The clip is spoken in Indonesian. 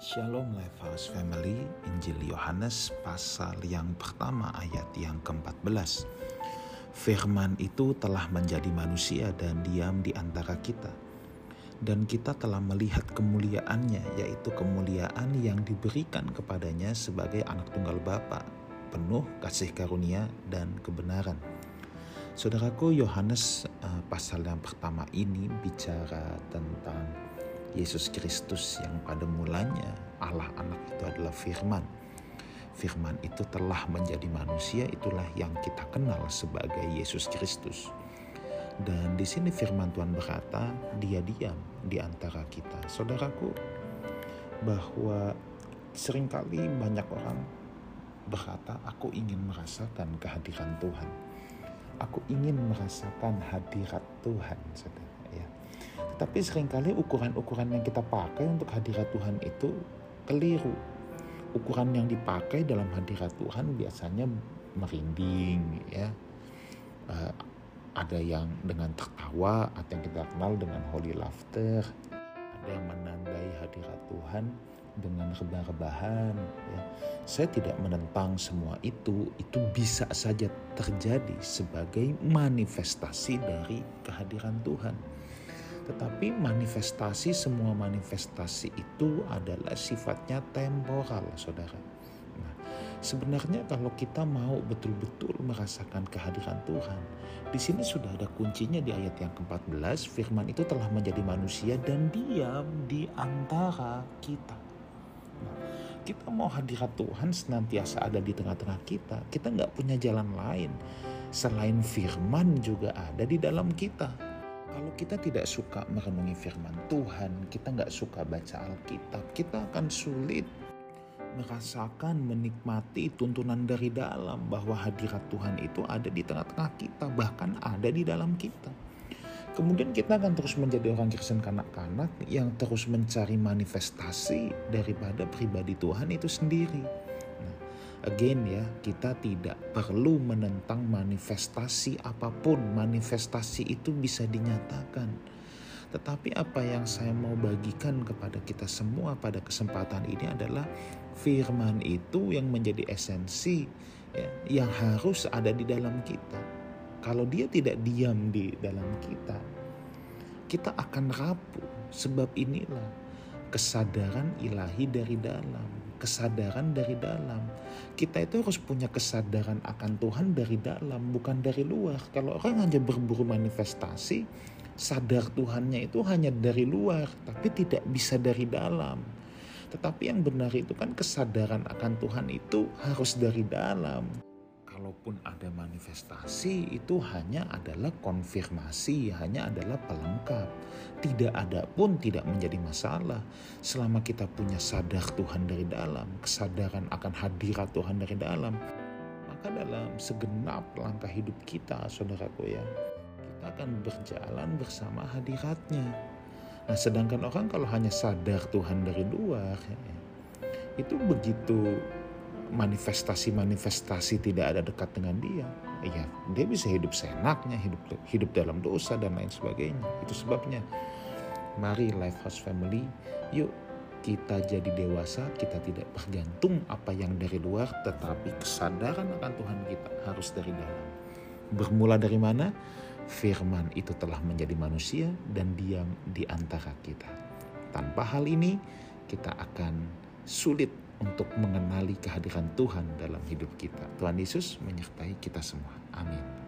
Shalom Lifehouse Family, Injil Yohanes pasal yang pertama ayat yang ke-14. Firman itu telah menjadi manusia dan diam di antara kita. Dan kita telah melihat kemuliaannya, yaitu kemuliaan yang diberikan kepadanya sebagai anak tunggal Bapa, penuh kasih karunia dan kebenaran. Saudaraku, Yohanes uh, pasal yang pertama ini bicara tentang Yesus Kristus yang pada mulanya Allah anak itu adalah firman. Firman itu telah menjadi manusia, itulah yang kita kenal sebagai Yesus Kristus. Dan di sini firman Tuhan berkata, dia diam di antara kita. Saudaraku, bahwa sering kali banyak orang berkata, aku ingin merasakan kehadiran Tuhan. Aku ingin merasakan hadirat Tuhan, saudara. Ya tapi sering kali ukuran-ukuran yang kita pakai untuk hadirat Tuhan itu keliru. Ukuran yang dipakai dalam hadirat Tuhan biasanya merinding, ya. Uh, ada yang dengan tertawa atau yang kita kenal dengan holy laughter. Ada yang menandai hadirat Tuhan dengan rebah-rebahan. Ya. Saya tidak menentang semua itu, itu bisa saja terjadi sebagai manifestasi dari kehadiran Tuhan. Tetapi manifestasi semua manifestasi itu adalah sifatnya temporal, saudara. Nah, sebenarnya kalau kita mau betul-betul merasakan kehadiran Tuhan, di sini sudah ada kuncinya di ayat yang ke-14, firman itu telah menjadi manusia dan diam di antara kita. Nah, kita mau hadirat Tuhan senantiasa ada di tengah-tengah kita. Kita nggak punya jalan lain. Selain firman juga ada di dalam kita kalau kita tidak suka merenungi firman Tuhan, kita nggak suka baca Alkitab, kita akan sulit merasakan, menikmati tuntunan dari dalam bahwa hadirat Tuhan itu ada di tengah-tengah kita, bahkan ada di dalam kita. Kemudian kita akan terus menjadi orang Kristen kanak-kanak yang terus mencari manifestasi daripada pribadi Tuhan itu sendiri. Again ya, kita tidak perlu menentang manifestasi apa pun. Manifestasi itu bisa dinyatakan. Tetapi apa yang saya mau bagikan kepada kita semua pada kesempatan ini adalah firman itu yang menjadi esensi ya, yang harus ada di dalam kita. Kalau dia tidak diam di dalam kita, kita akan rapuh. Sebab inilah kesadaran ilahi dari dalam kesadaran dari dalam. Kita itu harus punya kesadaran akan Tuhan dari dalam, bukan dari luar. Kalau orang hanya berburu manifestasi, sadar Tuhannya itu hanya dari luar, tapi tidak bisa dari dalam. Tetapi yang benar itu kan kesadaran akan Tuhan itu harus dari dalam kalaupun ada manifestasi itu hanya adalah konfirmasi, hanya adalah pelengkap. Tidak ada pun tidak menjadi masalah selama kita punya sadar Tuhan dari dalam, kesadaran akan hadirat Tuhan dari dalam. Maka dalam segenap langkah hidup kita, saudaraku ya, kita akan berjalan bersama hadiratnya. Nah sedangkan orang kalau hanya sadar Tuhan dari luar, ya, itu begitu manifestasi-manifestasi tidak ada dekat dengan dia, ya dia bisa hidup seenaknya, hidup hidup dalam dosa dan lain sebagainya. Itu sebabnya mari Lifehouse Family, yuk kita jadi dewasa, kita tidak bergantung apa yang dari luar, tetapi kesadaran akan Tuhan kita harus dari dalam. Bermula dari mana? Firman itu telah menjadi manusia dan diam di antara kita. Tanpa hal ini, kita akan sulit untuk mengenali kehadiran Tuhan dalam hidup kita. Tuhan Yesus menyertai kita semua. Amin.